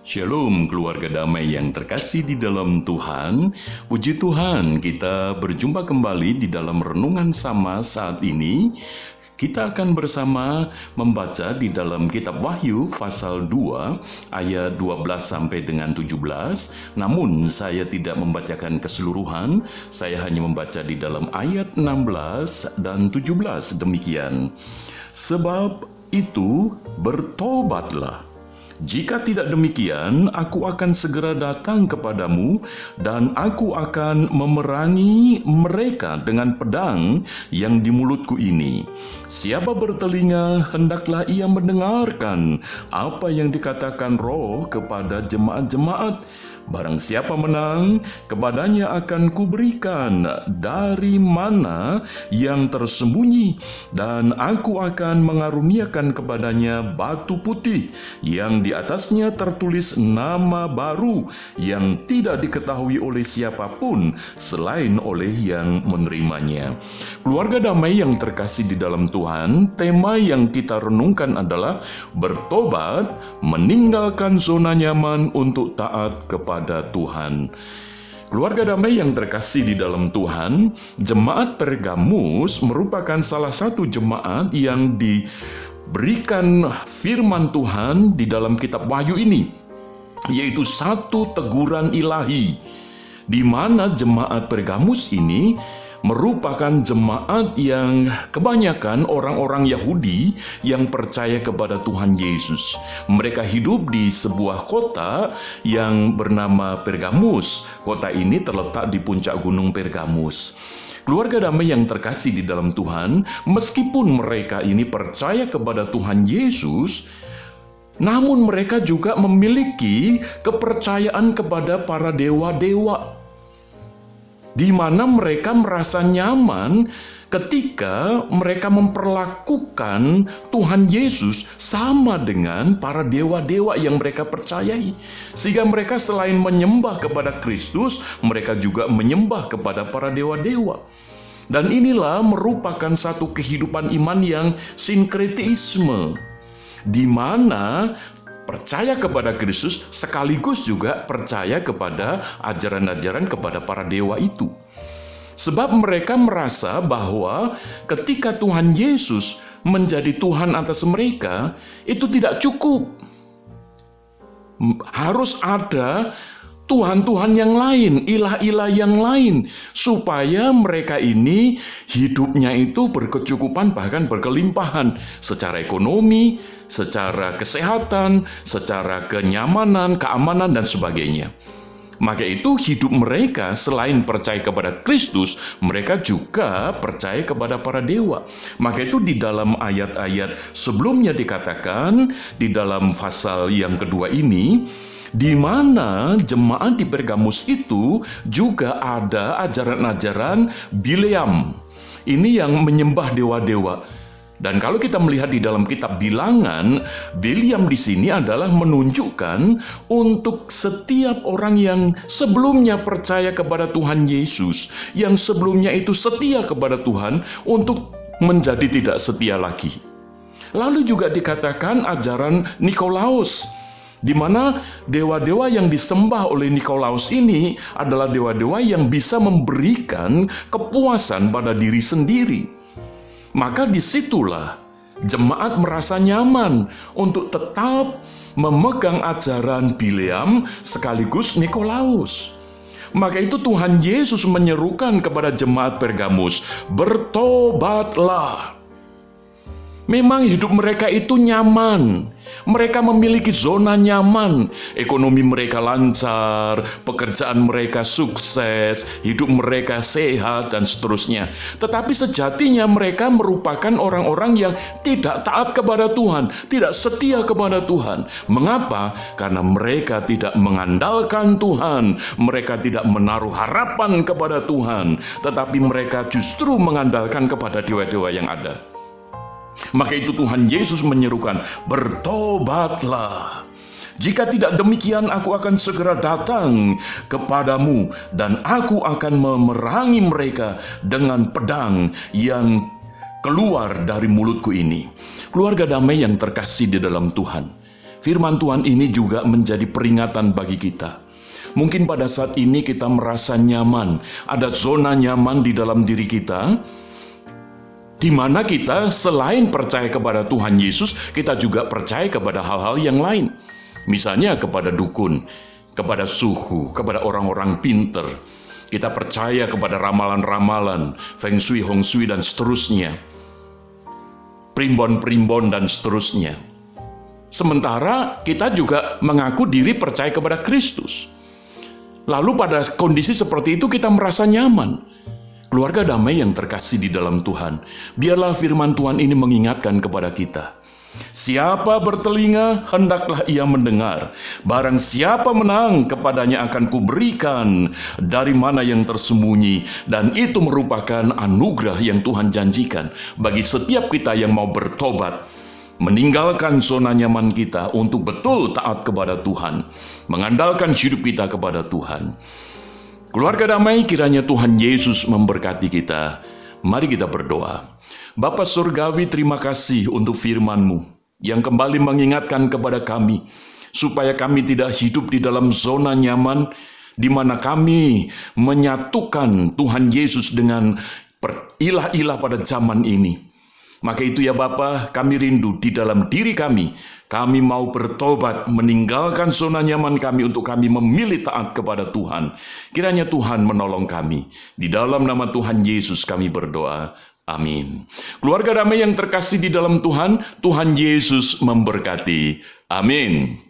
Shalom keluarga damai yang terkasih di dalam Tuhan. Puji Tuhan kita berjumpa kembali di dalam renungan sama saat ini. Kita akan bersama membaca di dalam kitab Wahyu pasal 2 ayat 12 sampai dengan 17. Namun saya tidak membacakan keseluruhan, saya hanya membaca di dalam ayat 16 dan 17 demikian. Sebab itu bertobatlah jika tidak demikian, aku akan segera datang kepadamu, dan aku akan memerangi mereka dengan pedang yang di mulutku ini. Siapa bertelinga, hendaklah ia mendengarkan apa yang dikatakan Roh kepada jemaat-jemaat. Barang siapa menang, kepadanya akan kuberikan dari mana yang tersembunyi, dan aku akan mengaruniakan kepadanya batu putih yang di atasnya tertulis nama baru yang tidak diketahui oleh siapa pun selain oleh yang menerimanya. Keluarga damai yang terkasih di dalam Tuhan, tema yang kita renungkan adalah bertobat, meninggalkan zona nyaman untuk taat kepada kepada Tuhan. Keluarga damai yang terkasih di dalam Tuhan, jemaat Pergamus merupakan salah satu jemaat yang diberikan firman Tuhan di dalam kitab Wahyu ini, yaitu satu teguran ilahi, di mana jemaat Pergamus ini merupakan jemaat yang kebanyakan orang-orang Yahudi yang percaya kepada Tuhan Yesus. Mereka hidup di sebuah kota yang bernama Pergamus. Kota ini terletak di puncak gunung Pergamus. Keluarga damai yang terkasih di dalam Tuhan, meskipun mereka ini percaya kepada Tuhan Yesus, namun mereka juga memiliki kepercayaan kepada para dewa-dewa di mana mereka merasa nyaman ketika mereka memperlakukan Tuhan Yesus sama dengan para dewa-dewa yang mereka percayai, sehingga mereka selain menyembah kepada Kristus, mereka juga menyembah kepada para dewa-dewa. Dan inilah merupakan satu kehidupan iman yang sinkretisme, di mana percaya kepada Kristus sekaligus juga percaya kepada ajaran-ajaran kepada para dewa itu. Sebab mereka merasa bahwa ketika Tuhan Yesus menjadi Tuhan atas mereka, itu tidak cukup. Harus ada Tuhan-Tuhan yang lain, ilah-ilah yang lain, supaya mereka ini hidupnya itu berkecukupan, bahkan berkelimpahan secara ekonomi, secara kesehatan, secara kenyamanan, keamanan, dan sebagainya. Maka itu hidup mereka selain percaya kepada Kristus, mereka juga percaya kepada para dewa. Maka itu di dalam ayat-ayat sebelumnya dikatakan, di dalam pasal yang kedua ini, di mana jemaat di Pergamus itu juga ada ajaran-ajaran Bileam. Ini yang menyembah dewa-dewa. Dan kalau kita melihat di dalam kitab Bilangan, Biliam di sini adalah menunjukkan untuk setiap orang yang sebelumnya percaya kepada Tuhan Yesus, yang sebelumnya itu setia kepada Tuhan untuk menjadi tidak setia lagi. Lalu juga dikatakan ajaran Nikolaus, di mana dewa-dewa yang disembah oleh Nikolaus ini adalah dewa-dewa yang bisa memberikan kepuasan pada diri sendiri maka di situlah jemaat merasa nyaman untuk tetap memegang ajaran Bileam sekaligus Nikolaus. Maka itu Tuhan Yesus menyerukan kepada jemaat Pergamus, bertobatlah. Memang hidup mereka itu nyaman. Mereka memiliki zona nyaman. Ekonomi mereka lancar, pekerjaan mereka sukses, hidup mereka sehat, dan seterusnya. Tetapi sejatinya mereka merupakan orang-orang yang tidak taat kepada Tuhan, tidak setia kepada Tuhan. Mengapa? Karena mereka tidak mengandalkan Tuhan, mereka tidak menaruh harapan kepada Tuhan, tetapi mereka justru mengandalkan kepada dewa-dewa yang ada. Maka itu Tuhan Yesus menyerukan, bertobatlah. Jika tidak demikian, aku akan segera datang kepadamu, dan aku akan memerangi mereka dengan pedang yang keluar dari mulutku ini. Keluarga damai yang terkasih di dalam Tuhan, Firman Tuhan ini juga menjadi peringatan bagi kita. Mungkin pada saat ini kita merasa nyaman, ada zona nyaman di dalam diri kita, di mana kita selain percaya kepada Tuhan Yesus, kita juga percaya kepada hal-hal yang lain. Misalnya kepada dukun, kepada suhu, kepada orang-orang pinter. Kita percaya kepada ramalan-ramalan, feng shui, hong shui, dan seterusnya. Primbon-primbon dan seterusnya. Sementara kita juga mengaku diri percaya kepada Kristus. Lalu pada kondisi seperti itu kita merasa nyaman. Keluarga damai yang terkasih di dalam Tuhan, biarlah firman Tuhan ini mengingatkan kepada kita. Siapa bertelinga, hendaklah ia mendengar. Barang siapa menang, kepadanya akan kuberikan dari mana yang tersembunyi. Dan itu merupakan anugerah yang Tuhan janjikan bagi setiap kita yang mau bertobat. Meninggalkan zona nyaman kita untuk betul taat kepada Tuhan. Mengandalkan hidup kita kepada Tuhan. Keluarga damai kiranya Tuhan Yesus memberkati kita. Mari kita berdoa. Bapa Surgawi terima kasih untuk firman-Mu yang kembali mengingatkan kepada kami supaya kami tidak hidup di dalam zona nyaman di mana kami menyatukan Tuhan Yesus dengan ilah-ilah pada zaman ini. Maka itu ya Bapa, kami rindu di dalam diri kami. Kami mau bertobat, meninggalkan zona nyaman kami untuk kami memilih taat kepada Tuhan. Kiranya Tuhan menolong kami. Di dalam nama Tuhan Yesus kami berdoa. Amin. Keluarga damai yang terkasih di dalam Tuhan, Tuhan Yesus memberkati. Amin.